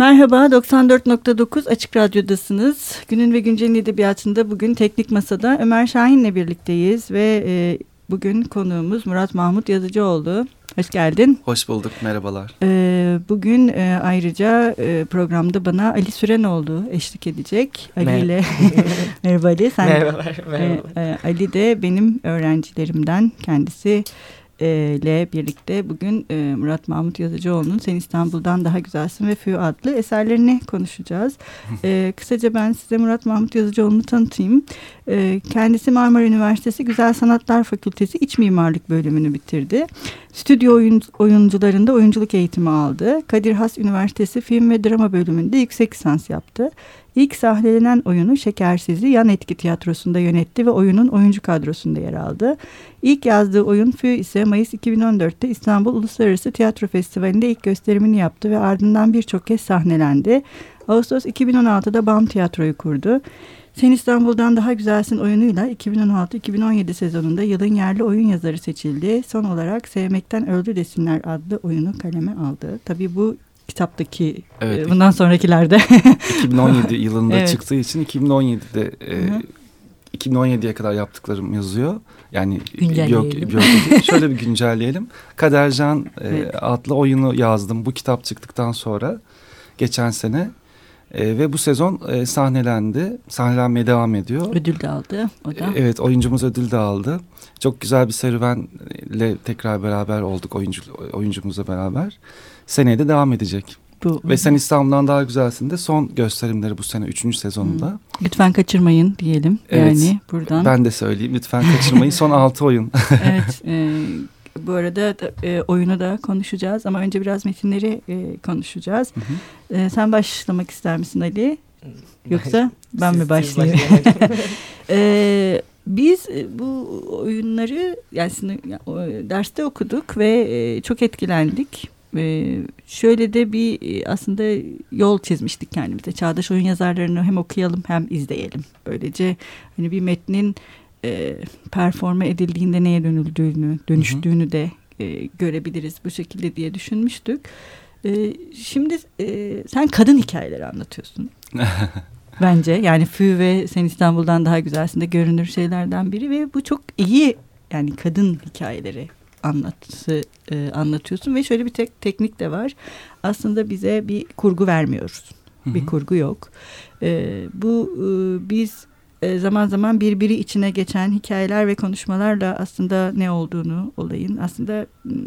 Merhaba, 94.9 Açık Radyo'dasınız. Günün ve Güncel'in edebiyatında bugün Teknik Masa'da Ömer Şahin'le birlikteyiz ve e, bugün konuğumuz Murat Mahmut Yazıcıoğlu. Hoş geldin. Hoş bulduk, merhabalar. Ee, bugün e, ayrıca e, programda bana Ali Sürenoğlu eşlik edecek. Ali Mer ile Merhaba Ali. Sen, merhabalar, merhabalar. E, e, Ali de benim öğrencilerimden kendisi ile birlikte bugün e, Murat Mahmut Yazıcıoğlu'nun Sen İstanbul'dan Daha Güzelsin ve Fü adlı eserlerini konuşacağız. E, kısaca ben size Murat Mahmut Yazıcıoğlu'nu tanıtayım. E, kendisi Marmara Üniversitesi Güzel Sanatlar Fakültesi İç Mimarlık bölümünü bitirdi. Stüdyo oyun, oyuncularında oyunculuk eğitimi aldı. Kadir Has Üniversitesi Film ve Drama bölümünde yüksek lisans yaptı. İlk sahnelenen oyunu Şekersiz'i yan etki tiyatrosunda yönetti ve oyunun oyuncu kadrosunda yer aldı. İlk yazdığı oyun Fü ise Mayıs 2014'te İstanbul Uluslararası Tiyatro Festivali'nde ilk gösterimini yaptı ve ardından birçok kez sahnelendi. Ağustos 2016'da BAM Tiyatro'yu kurdu. Sen İstanbul'dan Daha Güzelsin oyunuyla 2016-2017 sezonunda yılın yerli oyun yazarı seçildi. Son olarak Sevmekten Öldü Desinler adlı oyunu kaleme aldı. Tabii bu kitaptaki evet, e, bundan sonrakilerde. 2017 yılında evet. çıktığı için 2017'de e, 2017'ye kadar yaptıklarım yazıyor. Yani güncelleyelim. Biyog, şöyle bir güncelleyelim. Kadercan e, evet. adlı oyunu yazdım bu kitap çıktıktan sonra geçen sene. E, ve bu sezon e, sahnelendi. Sahnelenmeye devam ediyor. Ödül de aldı o da. E, evet oyuncumuz ödül de aldı. Çok güzel bir serüvenle tekrar beraber olduk oyuncu, oyuncumuzla beraber. Seneye de devam edecek. Bu, Ve Sen İstanbul'dan Daha Güzelsin de son gösterimleri bu sene üçüncü sezonunda. Hı. Lütfen kaçırmayın diyelim. Evet, yani buradan. Ben de söyleyeyim lütfen kaçırmayın son altı oyun. evet. E, bu arada e, oyunu da konuşacağız ama önce biraz metinleri e, konuşacağız. Hı hı. E, sen başlamak ister misin Ali? Yoksa ben siz, mi başlayayım? e, biz e, bu oyunları yani derste okuduk ve e, çok etkilendik. Ee, şöyle de bir e, aslında yol çizmiştik kendimize. Çağdaş oyun yazarlarını hem okuyalım hem izleyelim. Böylece hani bir metnin e, performa edildiğinde neye dönüldüğünü, dönüştüğünü hı hı. de e, görebiliriz bu şekilde diye düşünmüştük. E, şimdi e, sen kadın hikayeleri anlatıyorsun. Bence yani Fü ve Sen İstanbul'dan daha güzelsin de görünür şeylerden biri ve bu çok iyi yani kadın hikayeleri anlatısı e, anlatıyorsun ve şöyle bir tek teknik de var. Aslında bize bir kurgu vermiyoruz. Hı hı. Bir kurgu yok. E, bu e, biz e, zaman zaman birbiri içine geçen hikayeler ve konuşmalarla aslında ne olduğunu olayın aslında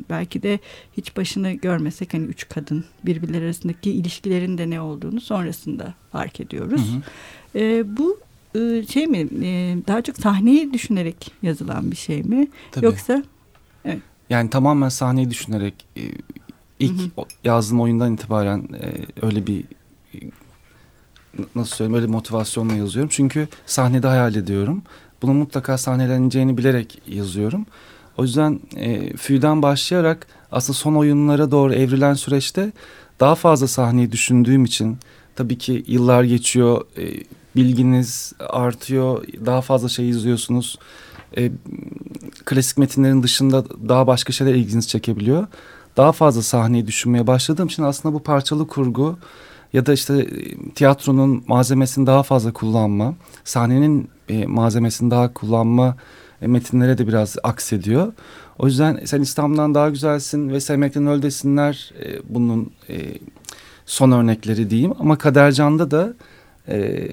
belki de hiç başını görmesek hani üç kadın birbirleri arasındaki ilişkilerin de ne olduğunu sonrasında fark ediyoruz. Hı hı. E, bu e, şey mi e, daha çok sahneyi düşünerek yazılan bir şey mi Tabii. yoksa Evet. Yani tamamen sahneyi düşünerek e, ilk hı hı. yazdığım oyundan itibaren e, öyle bir nasıl söyleyeyim öyle motivasyonla yazıyorum. Çünkü sahnede hayal ediyorum. Bunun mutlaka sahneleneceğini bilerek yazıyorum. O yüzden e, Fü'den başlayarak aslında son oyunlara doğru evrilen süreçte daha fazla sahneyi düşündüğüm için tabii ki yıllar geçiyor, e, bilginiz artıyor, daha fazla şey izliyorsunuz e, klasik metinlerin dışında daha başka şeyler ilginizi çekebiliyor. Daha fazla sahneyi düşünmeye başladığım için aslında bu parçalı kurgu ya da işte e, tiyatronun malzemesini daha fazla kullanma, sahnenin e, malzemesini daha kullanma e, metinlere de biraz aksediyor. O yüzden sen İstanbul'dan daha güzelsin ve sevmekten öl desinler e, bunun e, son örnekleri diyeyim. Ama Kadercan'da da e,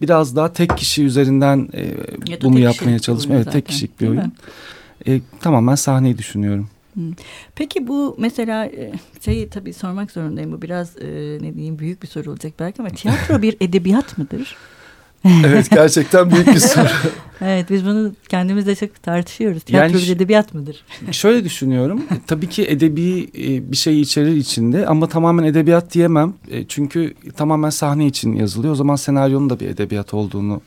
biraz daha tek kişi üzerinden e, bunu yapmaya çalışma. Evet tek kişilik bir oyun. E, tamamen sahneyi düşünüyorum. Peki bu mesela e, şeyi tabii sormak zorundayım. Bu biraz e, ne diyeyim büyük bir soru olacak belki ama tiyatro bir edebiyat mıdır? evet gerçekten büyük bir soru. evet biz bunu kendimizle çok tartışıyoruz. Tiyatro yani, bir edebiyat mıdır? şöyle düşünüyorum. Tabii ki edebi e, bir şey içerir içinde ama tamamen edebiyat diyemem. E, çünkü tamamen sahne için yazılıyor. O zaman senaryonun da bir edebiyat olduğunu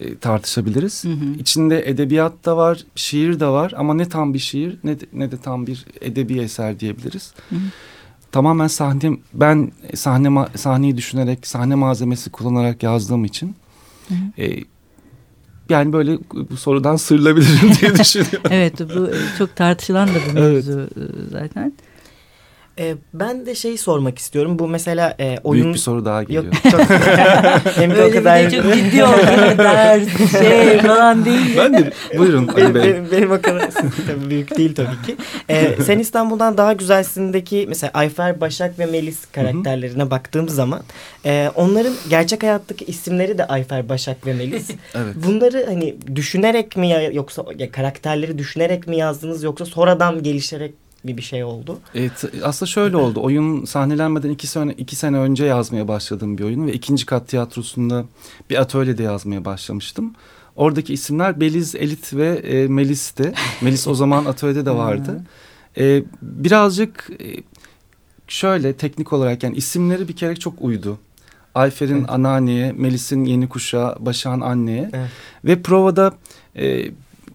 e, tartışabiliriz. Hı hı. İçinde edebiyat da var, şiir de var ama ne tam bir şiir ne de, ne de tam bir edebi eser diyebiliriz. Hı hı. Tamamen sahne ben sahne sahneyi düşünerek sahne malzemesi kullanarak yazdığım için e, yani böyle bu sorudan sırılabilirim diye düşünüyorum. evet bu çok tartışılan da bir mevzu evet. zaten. E, ben de şeyi sormak istiyorum. Bu mesela e, oyun... Büyük bir soru daha geliyor. Yok çok... Hem de o kadar... çok ciddi oldu. ders, şey falan değil. Ben de buyurun Ali Bey. Benim, benim o kadar tabii büyük değil tabii ki. E, Sen İstanbul'dan Daha Güzelsin'deki mesela Ayfer, Başak ve Melis karakterlerine Hı -hı. baktığım zaman e, onların gerçek hayattaki isimleri de Ayfer, Başak ve Melis. evet. Bunları hani düşünerek mi yoksa ya, karakterleri düşünerek mi yazdınız yoksa sonradan gelişerek bir bir şey oldu. Evet, aslında şöyle oldu. Oyun sahnelenmeden iki sene, iki sene önce yazmaya başladığım bir oyun ve ikinci kat tiyatrosunda bir atölyede yazmaya başlamıştım. Oradaki isimler Beliz, Elit ve e, Melis'ti. Melis o zaman atölyede de vardı. e, birazcık e, şöyle teknik olarak yani isimleri bir kere çok uydu. Ayfer'in evet. anneanneye, Melis'in yeni kuşağı, Başak'ın anneye. Evet. Ve provada e,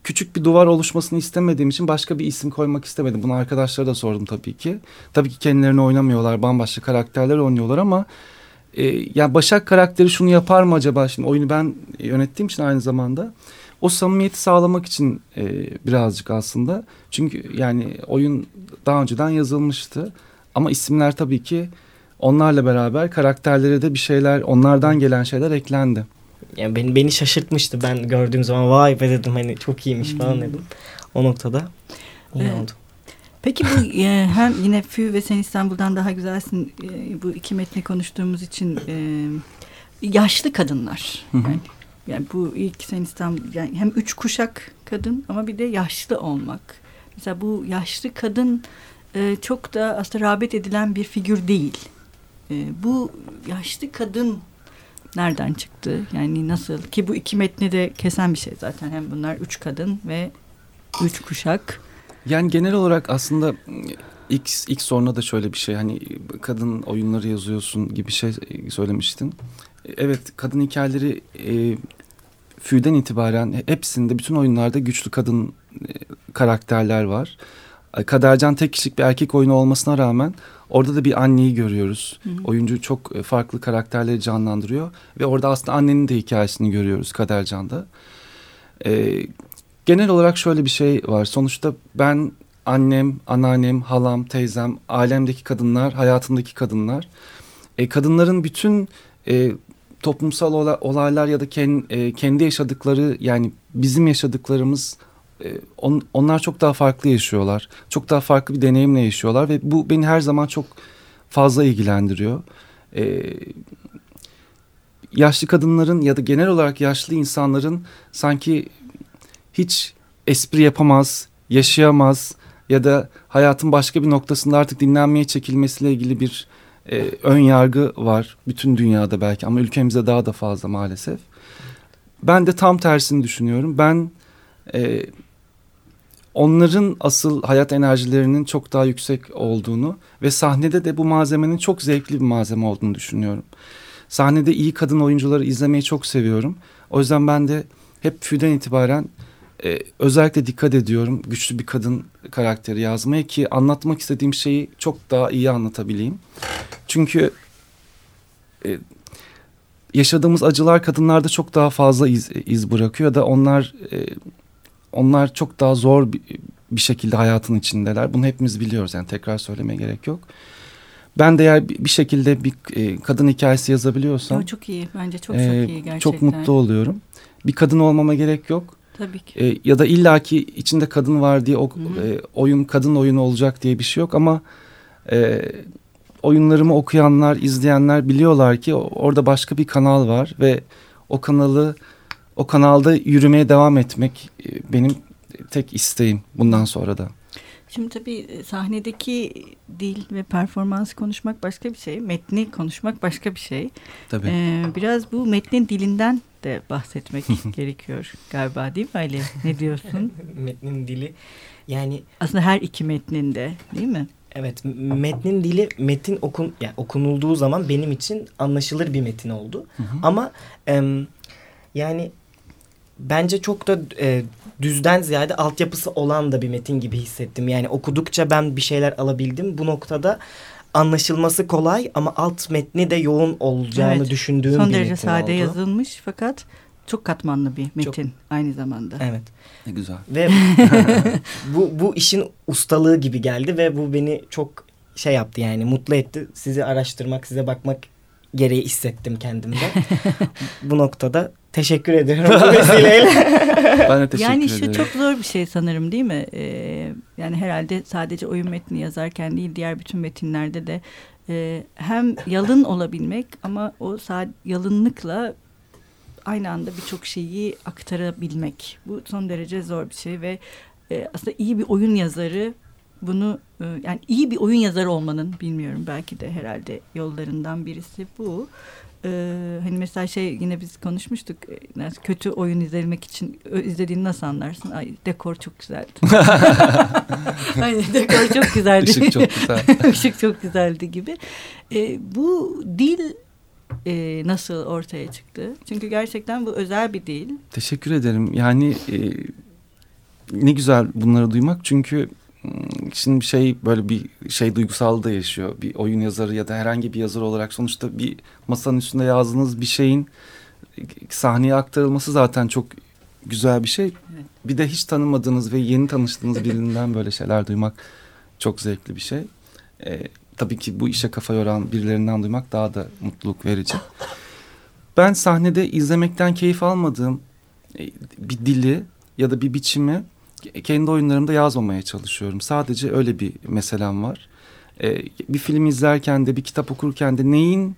küçük bir duvar oluşmasını istemediğim için başka bir isim koymak istemedim. Bunu arkadaşlara da sordum tabii ki. Tabii ki kendilerini oynamıyorlar, bambaşka karakterler oynuyorlar ama e, yani Başak karakteri şunu yapar mı acaba? Şimdi oyunu ben yönettiğim için aynı zamanda o samimiyeti sağlamak için e, birazcık aslında. Çünkü yani oyun daha önceden yazılmıştı. Ama isimler tabii ki onlarla beraber karakterlere de bir şeyler, onlardan gelen şeyler eklendi yani beni, beni şaşırtmıştı. Ben gördüğüm zaman vay be dedim hani çok iyiymiş falan hmm. dedim. O noktada iyi evet. oldu. Peki bu e, hem yine Fü ve Sen İstanbul'dan daha güzelsin e, bu iki metni konuştuğumuz için e, yaşlı kadınlar. Yani, yani bu ilk Sen İstanbul yani hem üç kuşak kadın ama bir de yaşlı olmak. Mesela bu yaşlı kadın e, çok da aslında rağbet edilen bir figür değil. E, bu yaşlı kadın nereden çıktı? Yani nasıl? Ki bu iki metni de kesen bir şey zaten. Hem bunlar üç kadın ve üç kuşak. Yani genel olarak aslında ilk, ilk soruna da şöyle bir şey. Hani kadın oyunları yazıyorsun gibi şey söylemiştin. Evet kadın hikayeleri e, Fü'den itibaren hepsinde bütün oyunlarda güçlü kadın e, karakterler var. Kadercan tek kişilik bir erkek oyunu olmasına rağmen Orada da bir anneyi görüyoruz. Hı hı. Oyuncu çok e, farklı karakterleri canlandırıyor. Ve orada aslında annenin de hikayesini görüyoruz Kadercan'da. Ee, genel olarak şöyle bir şey var. Sonuçta ben annem, anneannem, halam, teyzem, ailemdeki kadınlar, hayatımdaki kadınlar. E, kadınların bütün e, toplumsal olaylar ya da kendi, e, kendi yaşadıkları yani bizim yaşadıklarımız e, on, onlar çok daha farklı yaşıyorlar. Çok daha farklı bir deneyimle yaşıyorlar ve bu beni her zaman çok fazla ilgilendiriyor. E, yaşlı kadınların ya da genel olarak yaşlı insanların sanki hiç espri yapamaz, yaşayamaz ya da hayatın başka bir noktasında artık dinlenmeye çekilmesiyle ilgili bir e, ön yargı var bütün dünyada belki ama ülkemizde daha da fazla maalesef. Ben de tam tersini düşünüyorum. Ben e, onların asıl hayat enerjilerinin çok daha yüksek olduğunu ve sahnede de bu malzemenin çok zevkli bir malzeme olduğunu düşünüyorum. Sahnede iyi kadın oyuncuları izlemeyi çok seviyorum. O yüzden ben de hep füden itibaren e, özellikle dikkat ediyorum güçlü bir kadın karakteri yazmaya ki anlatmak istediğim şeyi çok daha iyi anlatabileyim. Çünkü e, yaşadığımız acılar kadınlarda çok daha fazla iz, iz bırakıyor da onlar e, onlar çok daha zor bir, bir şekilde hayatın içindeler. Bunu hepimiz biliyoruz yani tekrar söylemeye gerek yok. Ben de eğer bir şekilde bir e, kadın hikayesi yazabiliyorsam... Yo, çok iyi bence çok e, çok iyi gerçekten. Çok mutlu oluyorum. Bir kadın olmama gerek yok. Tabii ki. E, ya da illaki içinde kadın var diye o, e, oyun kadın oyunu olacak diye bir şey yok ama... E, oyunlarımı okuyanlar, izleyenler biliyorlar ki orada başka bir kanal var ve o kanalı o kanalda yürümeye devam etmek e, benim tek isteğim bundan sonra da. Şimdi tabii e, sahnedeki dil ve performans konuşmak başka bir şey. Metni konuşmak başka bir şey. Tabii. Ee, biraz bu metnin dilinden de bahsetmek gerekiyor galiba değil mi Ali? Ne diyorsun? metnin dili yani... Aslında her iki metninde değil mi? Evet metnin dili metin okun yani okunulduğu zaman benim için anlaşılır bir metin oldu. Hı hı. Ama e, yani bence çok da e, düzden ziyade altyapısı olan da bir metin gibi hissettim. Yani okudukça ben bir şeyler alabildim. Bu noktada anlaşılması kolay ama alt metni de yoğun olacağını evet. düşündüğüm Son bir derece metin sade oldu. yazılmış fakat çok katmanlı bir metin çok, aynı zamanda. Evet. Ne güzel. Ve bu, bu işin ustalığı gibi geldi ve bu beni çok şey yaptı yani mutlu etti. Sizi araştırmak, size bakmak gereği hissettim kendimde. Bu noktada teşekkür ediyorum bu vesileyle. ben de teşekkür yani ederim. şu çok zor bir şey sanırım değil mi? Ee, yani herhalde sadece oyun metni yazarken değil diğer bütün metinlerde de e, hem yalın olabilmek ama o yalınlıkla aynı anda birçok şeyi aktarabilmek. Bu son derece zor bir şey ve e, aslında iyi bir oyun yazarı bunu e, yani iyi bir oyun yazarı olmanın bilmiyorum belki de herhalde yollarından birisi bu. Ee, hani mesela şey yine biz konuşmuştuk. E, kötü oyun izlemek için izlediğini nasıl anlarsın? Ay dekor çok güzeldi. Aynen dekor çok güzeldi. Işık çok güzel. Işık çok güzeldi gibi. Ee, bu dil e, nasıl ortaya çıktı? Çünkü gerçekten bu özel bir dil. Teşekkür ederim. Yani e, ne güzel bunları duymak çünkü şimdi şey böyle bir şey duygusal da yaşıyor. Bir oyun yazarı ya da herhangi bir yazar olarak sonuçta bir masanın üstünde yazdığınız bir şeyin sahneye aktarılması zaten çok güzel bir şey. Bir de hiç tanımadığınız ve yeni tanıştığınız birinden böyle şeyler duymak çok zevkli bir şey. Ee, tabii ki bu işe kafa yoran birilerinden duymak daha da mutluluk verici. Ben sahnede izlemekten keyif almadığım e, bir dili ya da bir biçimi kendi oyunlarımda yazmamaya çalışıyorum. Sadece öyle bir meselem var. Ee, bir film izlerken de bir kitap okurken de neyin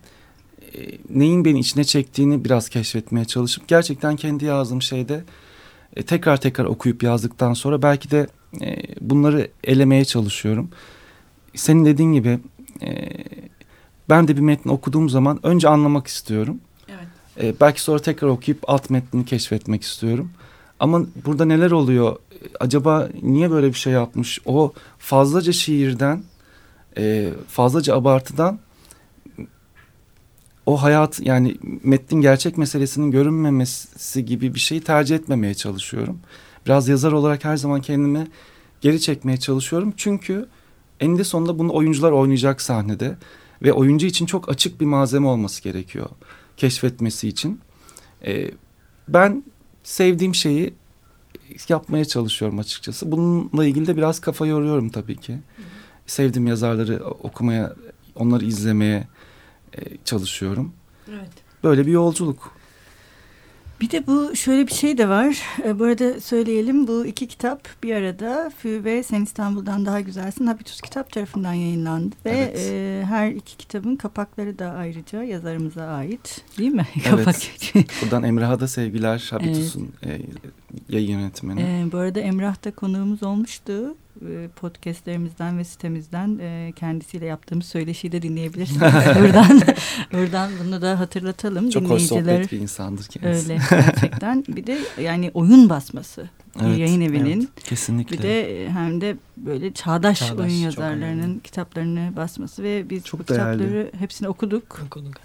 e, neyin beni içine çektiğini biraz keşfetmeye çalışıp gerçekten kendi yazdığım şeyde e, tekrar tekrar okuyup yazdıktan sonra belki de e, bunları elemeye çalışıyorum. Senin dediğin gibi e, ben de bir metni okuduğum zaman önce anlamak istiyorum. Evet. E, belki sonra tekrar okuyup alt metnini keşfetmek istiyorum. Ama burada neler oluyor? Acaba niye böyle bir şey yapmış? O fazlaca şiirden, e, fazlaca abartıdan o hayat yani metnin gerçek meselesinin görünmemesi gibi bir şeyi tercih etmemeye çalışıyorum. Biraz yazar olarak her zaman kendimi geri çekmeye çalışıyorum. Çünkü eninde sonunda bunu oyuncular oynayacak sahnede ve oyuncu için çok açık bir malzeme olması gerekiyor keşfetmesi için. Ee, ben sevdiğim şeyi yapmaya çalışıyorum açıkçası. Bununla ilgili de biraz kafa yoruyorum tabii ki. Hı. Sevdiğim yazarları okumaya, onları izlemeye e, çalışıyorum. Evet. Böyle bir yolculuk. Bir de bu şöyle bir şey de var. E, bu arada söyleyelim bu iki kitap bir arada Fü ve Sen İstanbul'dan Daha Güzelsin Habitus kitap tarafından yayınlandı. Ve evet. e, her iki kitabın kapakları da ayrıca yazarımıza ait değil mi? Evet. Buradan Emrah'a da sevgiler Habitus'un evet. e, yayın yönetmeni. E, bu arada Emrah da konuğumuz olmuştu. E, podcastlerimizden ve sitemizden e, kendisiyle yaptığımız söyleşiyi de dinleyebilirsiniz. buradan buradan bunu da hatırlatalım. Çok hoş sohbet bir insandır kendisi. Öyle gerçekten. bir de yani oyun basması. Evet, yayın evinin. Evet, kesinlikle. Bir de e, hem de böyle çağdaş, çağdaş oyun yazarlarının kitaplarını basması ve biz çok bu değerli. kitapları hepsini okuduk. Okuduk.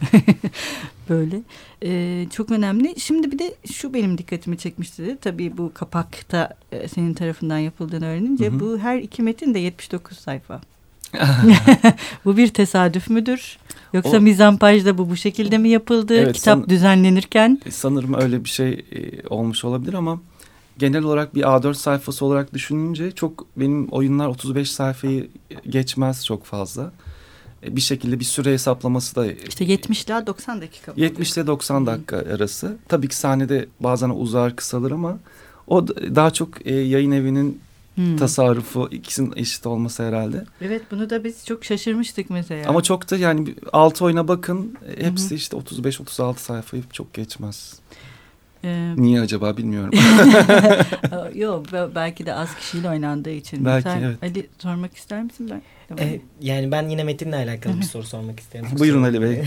böyle. Ee, çok önemli. Şimdi bir de şu benim dikkatimi çekmişti. Tabii bu kapakta e, senin tarafından yapıldığını öğrenince hı hı. bu her iki metin de 79 sayfa. bu bir tesadüf müdür? Yoksa o, mizampajda bu bu şekilde mi yapıldı? Evet, Kitap san, düzenlenirken? Sanırım öyle bir şey e, olmuş olabilir ama genel olarak bir A4 sayfası olarak düşününce çok benim oyunlar 35 sayfayı geçmez çok fazla. E, bir şekilde bir süre hesaplaması da... İşte 70 ile 90 dakika. 70 ile 90 dakika hmm. arası. Tabii ki sahnede bazen uzar kısalır ama o daha çok e, yayın evinin hmm. tasarrufu ikisinin eşit olması herhalde. Evet bunu da biz çok şaşırmıştık mesela. Ama çok da yani altı oyuna bakın hepsi hmm. işte 35-36 sayfayı çok geçmez. Ee, Niye acaba bilmiyorum. Yok belki de az kişiyle oynandığı için. Belki Sen, evet. Ali sormak ister misin? Ben, ee, yani ben yine Metin'le alakalı bir soru sormak isterim. Buyurun Ali Bey.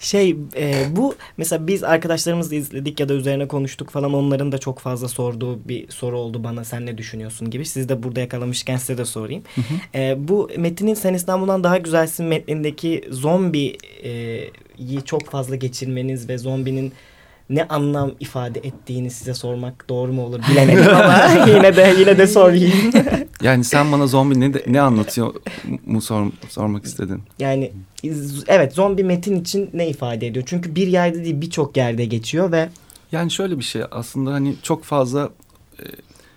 şey e, bu mesela biz arkadaşlarımızla izledik ya da üzerine konuştuk falan onların da çok fazla sorduğu bir soru oldu bana sen ne düşünüyorsun gibi. Siz de burada yakalamışken size de sorayım. e, bu Metin'in Sen İstanbul'dan Daha Güzelsin metnindeki zombiyi e, çok fazla geçirmeniz ve zombinin ne anlam ifade ettiğini size sormak doğru mu olur bilemedim ama yine de yine de sorayım. yani sen bana zombi ne ne anlatıyor mu sor, sormak istedin? Yani evet zombi metin için ne ifade ediyor? Çünkü bir yerde değil birçok yerde geçiyor ve yani şöyle bir şey aslında hani çok fazla e,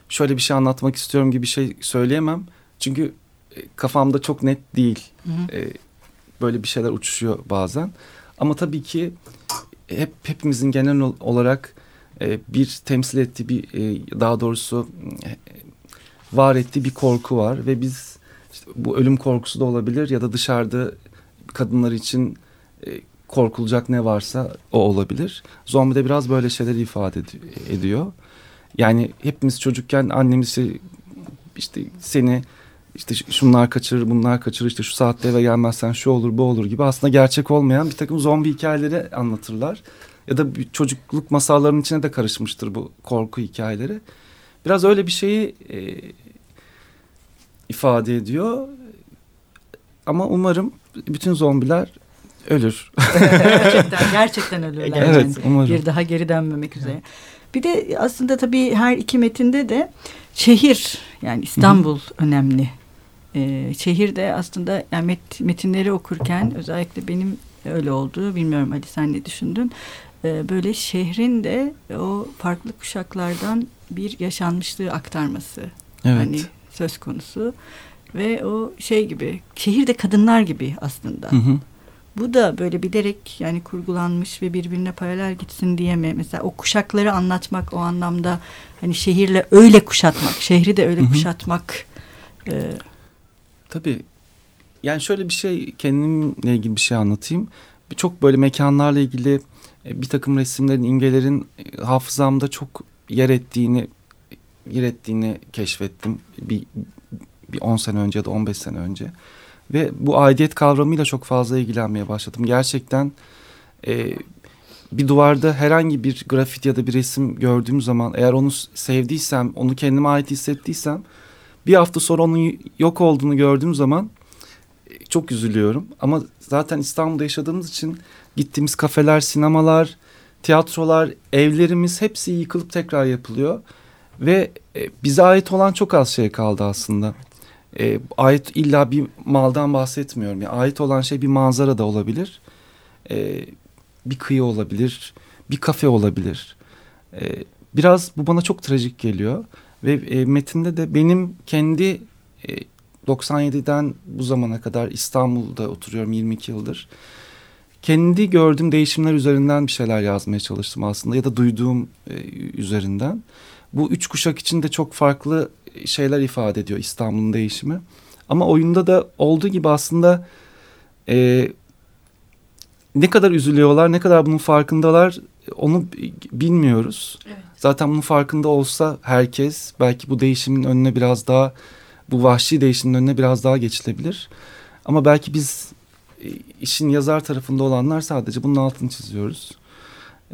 şöyle bir şey anlatmak istiyorum gibi bir şey söyleyemem. Çünkü e, kafamda çok net değil. Hı hı. E, böyle bir şeyler uçuşuyor bazen. Ama tabii ki hep hepimizin genel olarak e, bir temsil ettiği bir e, daha doğrusu e, var ettiği bir korku var ve biz işte bu ölüm korkusu da olabilir ya da dışarıda kadınlar için e, korkulacak ne varsa o olabilir. Zombi de biraz böyle şeyler ifade ed ediyor. Yani hepimiz çocukken annemiz şey, işte seni işte şunlar kaçırır bunlar kaçırır işte şu saatte eve gelmezsen şu olur bu olur gibi aslında gerçek olmayan bir takım zombi hikayeleri anlatırlar. Ya da bir çocukluk masallarının içine de karışmıştır bu korku hikayeleri. Biraz öyle bir şeyi e, ifade ediyor. Ama umarım bütün zombiler ölür. gerçekten gerçekten ölürler. Evet yani. umarım. Bir daha geri dönmemek üzere. Bir de aslında tabii her iki metinde de şehir yani İstanbul Hı -hı. önemli. Ee, şehir de aslında yani met, metinleri okurken özellikle benim öyle oldu. Bilmiyorum Ali sen ne düşündün? Ee, böyle şehrin de o farklı kuşaklardan bir yaşanmışlığı aktarması. Evet. Hani söz konusu. Ve o şey gibi şehirde kadınlar gibi aslında. Hı hı. Bu da böyle bilerek yani kurgulanmış ve birbirine paralel gitsin diye mi? Mesela o kuşakları anlatmak o anlamda hani şehirle öyle kuşatmak, şehri de öyle hı hı. kuşatmak. E... Tabii. Yani şöyle bir şey kendimle ilgili bir şey anlatayım. Çok böyle mekanlarla ilgili e, bir takım resimlerin, imgelerin e, hafızamda çok yer ettiğini yer ettiğini keşfettim. Bir, bir 10 sene önce ya da 15 sene önce. Ve bu aidiyet kavramıyla çok fazla ilgilenmeye başladım. Gerçekten e, bir duvarda herhangi bir grafit ya da bir resim gördüğüm zaman eğer onu sevdiysem, onu kendime ait hissettiysem bir hafta sonra onun yok olduğunu gördüğüm zaman e, çok üzülüyorum. Ama zaten İstanbul'da yaşadığımız için gittiğimiz kafeler, sinemalar, tiyatrolar, evlerimiz hepsi yıkılıp tekrar yapılıyor. Ve e, bize ait olan çok az şey kaldı aslında e, ait illa bir maldan bahsetmiyorum. Yani ait olan şey bir manzara da olabilir. E, bir kıyı olabilir. Bir kafe olabilir. E, biraz bu bana çok trajik geliyor. Ve e, metinde de benim kendi e, 97'den bu zamana kadar İstanbul'da oturuyorum 22 yıldır. Kendi gördüğüm değişimler üzerinden bir şeyler yazmaya çalıştım aslında ya da duyduğum e, üzerinden. Bu üç kuşak için de çok farklı şeyler ifade ediyor İstanbul'un değişimi. Ama oyunda da olduğu gibi aslında e, ne kadar üzülüyorlar, ne kadar bunun farkındalar onu bilmiyoruz. Evet. Zaten bunun farkında olsa herkes belki bu değişimin önüne biraz daha bu vahşi değişimin önüne biraz daha geçilebilir. Ama belki biz e, işin yazar tarafında olanlar sadece bunun altını çiziyoruz.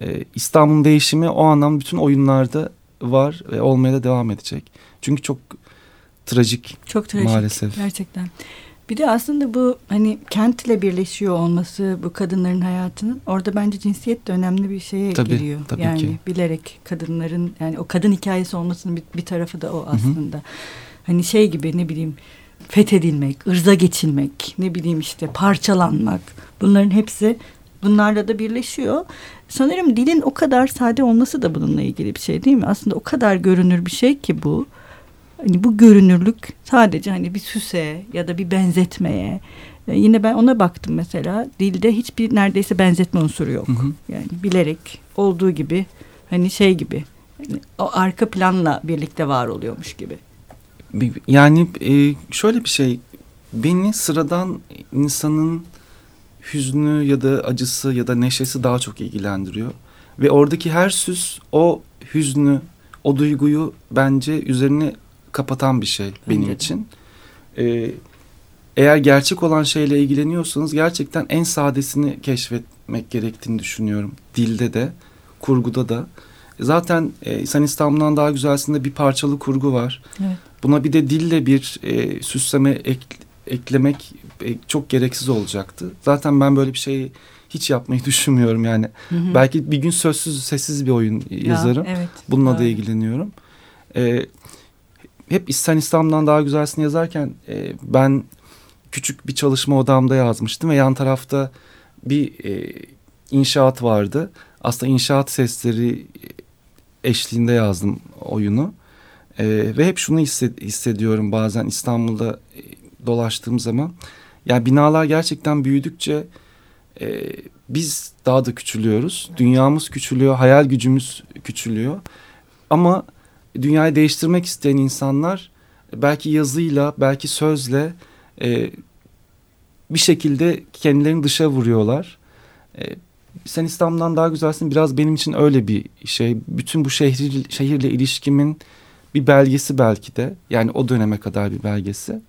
Ee, İstanbul'un değişimi o anlamda bütün oyunlarda var ve olmaya da devam edecek. Çünkü çok trajik. Çok trajik maalesef. gerçekten. Bir de aslında bu hani kentle birleşiyor olması bu kadınların hayatının orada bence cinsiyet de önemli bir şeye tabii, giriyor. Tabii yani ki. bilerek kadınların yani o kadın hikayesi olmasının bir, bir tarafı da o aslında. Hı hı. Hani şey gibi ne bileyim fethedilmek, ırza geçilmek, ne bileyim işte parçalanmak bunların hepsi bunlarla da birleşiyor. Sanırım dilin o kadar sade olması da bununla ilgili bir şey değil mi? Aslında o kadar görünür bir şey ki bu. Hani bu görünürlük sadece hani bir süse ya da bir benzetmeye. Ee, yine ben ona baktım mesela. Dilde hiçbir neredeyse benzetme unsuru yok. Hı hı. Yani bilerek olduğu gibi hani şey gibi. Yani o arka planla birlikte var oluyormuş gibi. Yani e, şöyle bir şey. Beni sıradan insanın hüznü ya da acısı ya da neşesi daha çok ilgilendiriyor. Ve oradaki her süs o hüznü, o duyguyu bence üzerine kapatan bir şey benim Bence için. Ee, eğer gerçek olan şeyle ilgileniyorsanız gerçekten en sadesini keşfetmek gerektiğini düşünüyorum. Dilde de, kurguda da. Zaten e, Sen İstanbul'dan daha güzelsinde bir parçalı kurgu var. Evet. Buna bir de dille bir e, süsleme ek, eklemek e, çok gereksiz olacaktı. Zaten ben böyle bir şey hiç yapmayı düşünmüyorum yani. Hı hı. Belki bir gün sözsüz sessiz bir oyun yazarım. Ya, evet, Bununla doğru. da ilgileniyorum. Ee, hep İsten İslam'dan daha güzelsin yazarken e, ben küçük bir çalışma odamda yazmıştım ve yan tarafta bir e, inşaat vardı. Aslında inşaat sesleri eşliğinde yazdım oyunu. E, ve hep şunu hissediyorum bazen İstanbul'da dolaştığım zaman yani binalar gerçekten büyüdükçe e, biz daha da küçülüyoruz. Dünyamız küçülüyor, hayal gücümüz küçülüyor. Ama dünyayı değiştirmek isteyen insanlar belki yazıyla, belki sözle e, bir şekilde kendilerini dışa vuruyorlar. E, sen İstanbul'dan daha güzelsin biraz benim için öyle bir şey. Bütün bu şehir, şehirle ilişkimin bir belgesi belki de. Yani o döneme kadar bir belgesi.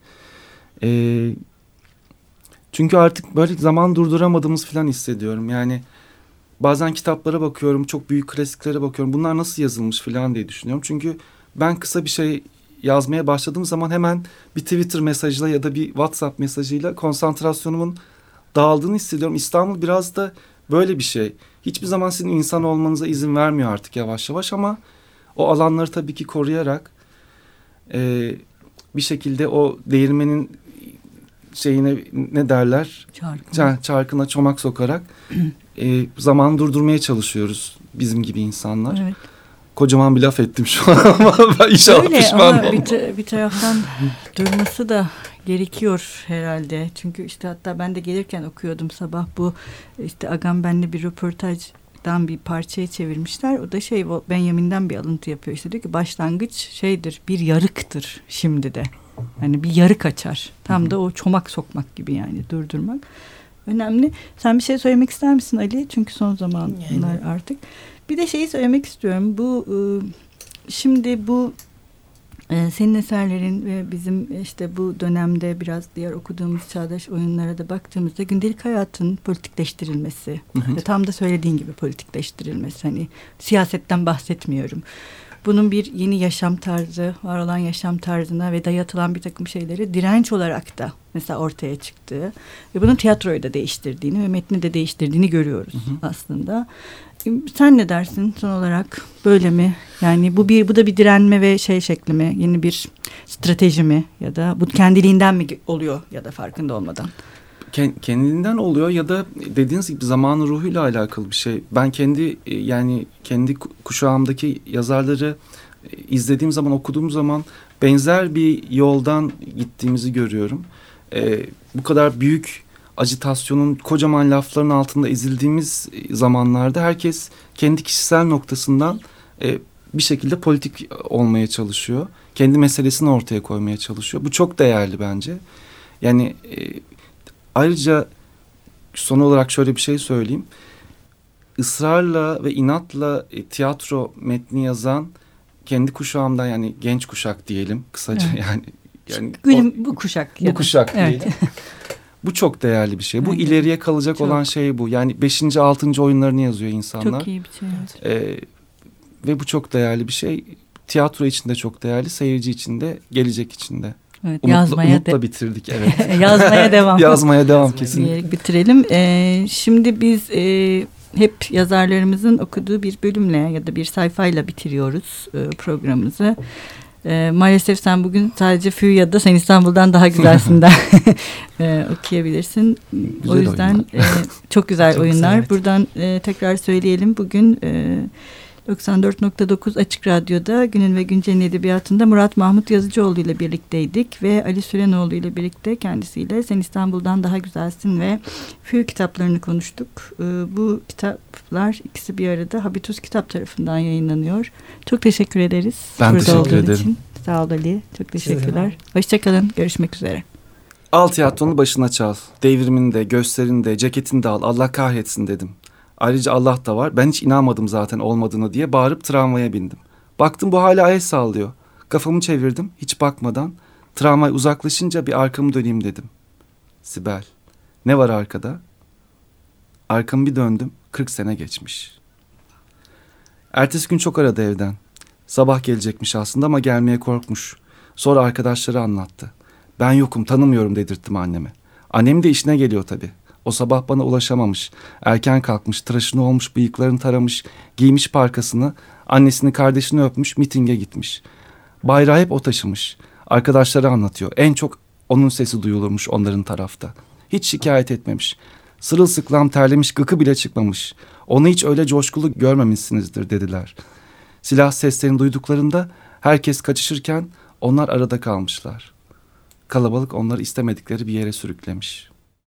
E, çünkü artık böyle zaman durduramadığımız falan hissediyorum. Yani bazen kitaplara bakıyorum, çok büyük klasiklere bakıyorum. Bunlar nasıl yazılmış falan diye düşünüyorum. Çünkü ben kısa bir şey yazmaya başladığım zaman hemen bir Twitter mesajıyla ya da bir WhatsApp mesajıyla konsantrasyonumun dağıldığını hissediyorum. İstanbul biraz da böyle bir şey. Hiçbir zaman sizin insan olmanıza izin vermiyor artık yavaş yavaş ama o alanları tabii ki koruyarak e, bir şekilde o değirmenin şeyine ne derler? Çarkına. Çarkına çomak sokarak e, zaman durdurmaya çalışıyoruz bizim gibi insanlar. Evet. Kocaman bir laf ettim şu an ama ben inşallah Öyle pişman ama olmam. bir, ta- bir taraftan durması da gerekiyor herhalde. Çünkü işte hatta ben de gelirken okuyordum sabah bu işte Agamben'le bir röportajdan bir parçaya çevirmişler. O da şey Benjamin'den bir alıntı yapıyor. İşte diyor ki başlangıç şeydir bir yarıktır şimdi de. Hani bir yarık açar. Tam da o çomak sokmak gibi yani durdurmak. Önemli. Sen bir şey söylemek ister misin Ali? Çünkü son zamanlar Yani. artık. Bir de şeyi söylemek istiyorum. Bu e, şimdi bu e, senin eserlerin ve bizim işte bu dönemde biraz diğer okuduğumuz çağdaş oyunlara da baktığımızda gündelik hayatın politikleştirilmesi ve tam da söylediğin gibi politikleştirilmesi hani siyasetten bahsetmiyorum. Bunun bir yeni yaşam tarzı, var olan yaşam tarzına ve dayatılan bir takım şeyleri direnç olarak da mesela ortaya çıktığı ve bunun tiyatroyu da değiştirdiğini ve metni de değiştirdiğini görüyoruz aslında. Sen ne dersin son olarak böyle mi? Yani bu bir bu da bir direnme ve şey şekli mi? Yeni bir strateji mi ya da bu kendiliğinden mi oluyor ya da farkında olmadan? Ken- kendinden oluyor ya da dediğiniz gibi zamanın ruhuyla alakalı bir şey. Ben kendi e, yani kendi ku- kuşağımdaki yazarları e, izlediğim zaman okuduğum zaman benzer bir yoldan gittiğimizi görüyorum. E, bu kadar büyük acitasyonun kocaman lafların altında ezildiğimiz e, zamanlarda herkes kendi kişisel noktasından e, bir şekilde politik olmaya çalışıyor. Kendi meselesini ortaya koymaya çalışıyor. Bu çok değerli bence. Yani e, ayrıca son olarak şöyle bir şey söyleyeyim. Israrla ve inatla e, tiyatro metni yazan kendi kuşağımdan yani genç kuşak diyelim kısaca Evet. yani yani Gülüm bu kuşak. o- ya bu kuşak Evet. diyelim. Bu çok değerli bir şey. Bu de. ileriye kalacak Çok. olan şey bu. Yani beşinci, altıncı oyunlarını yazıyor insanlar. Çok iyi bir şey. evet. Ee, ve bu çok değerli bir şey. Tiyatro için de çok değerli, seyirci için de, gelecek için de. Evet, Umutla, yazmaya umutla de- bitirdik evet. yazmaya devam. Yazmaya devam diyerek bitirelim. Ee, şimdi biz e, hep yazarlarımızın okuduğu bir bölümle ya da bir sayfayla bitiriyoruz e, programımızı. E, maalesef sen bugün sadece Fü ya da Sen İstanbul'dan daha güzelsinden e, okuyabilirsin. o Güzel yüzden e, çok güzel Çok oyunlar. güzel, evet. Buradan e, tekrar söyleyelim. Bugün e, 94.9 Açık Radyo'da Günün ve Güncel'in edebiyatında Murat Mahmut Yazıcıoğlu ile birlikteydik ve Ali Sürenoğlu ile birlikte kendisiyle Sen İstanbul'dan Daha Güzelsin ve Fü kitaplarını konuştuk. Ee, bu kitaplar ikisi bir arada Habitus Kitap tarafından yayınlanıyor. Çok teşekkür ederiz. Ben burada teşekkür ederim. Için. Sağ ol Ali. Çok teşekkürler. Hoşçakalın. Görüşmek üzere. Al tiyatronu başına çal. Devrimini de, gösterini de, ceketini de al. Allah kahretsin dedim. Ayrıca Allah da var. Ben hiç inanmadım zaten olmadığını diye bağırıp tramvaya bindim. Baktım bu hala el sallıyor. Kafamı çevirdim hiç bakmadan. Tramvay uzaklaşınca bir arkamı döneyim dedim. Sibel. Ne var arkada? Arkamı bir döndüm. 40 sene geçmiş. Ertesi gün çok aradı evden. Sabah gelecekmiş aslında ama gelmeye korkmuş. Sonra arkadaşları anlattı. Ben yokum tanımıyorum dedirttim anneme. Annem de işine geliyor tabii. O sabah bana ulaşamamış. Erken kalkmış, tıraşını olmuş, bıyıklarını taramış, giymiş parkasını, annesini kardeşini öpmüş, mitinge gitmiş. Bayrağı hep o taşımış. Arkadaşları anlatıyor. En çok onun sesi duyulurmuş onların tarafta. Hiç şikayet etmemiş. Sırılsıklam terlemiş, gıkı bile çıkmamış. Onu hiç öyle coşkulu görmemişsinizdir dediler. Silah seslerini duyduklarında herkes kaçışırken onlar arada kalmışlar. kalabalık onları istemedikleri bir yere sürüklemiş.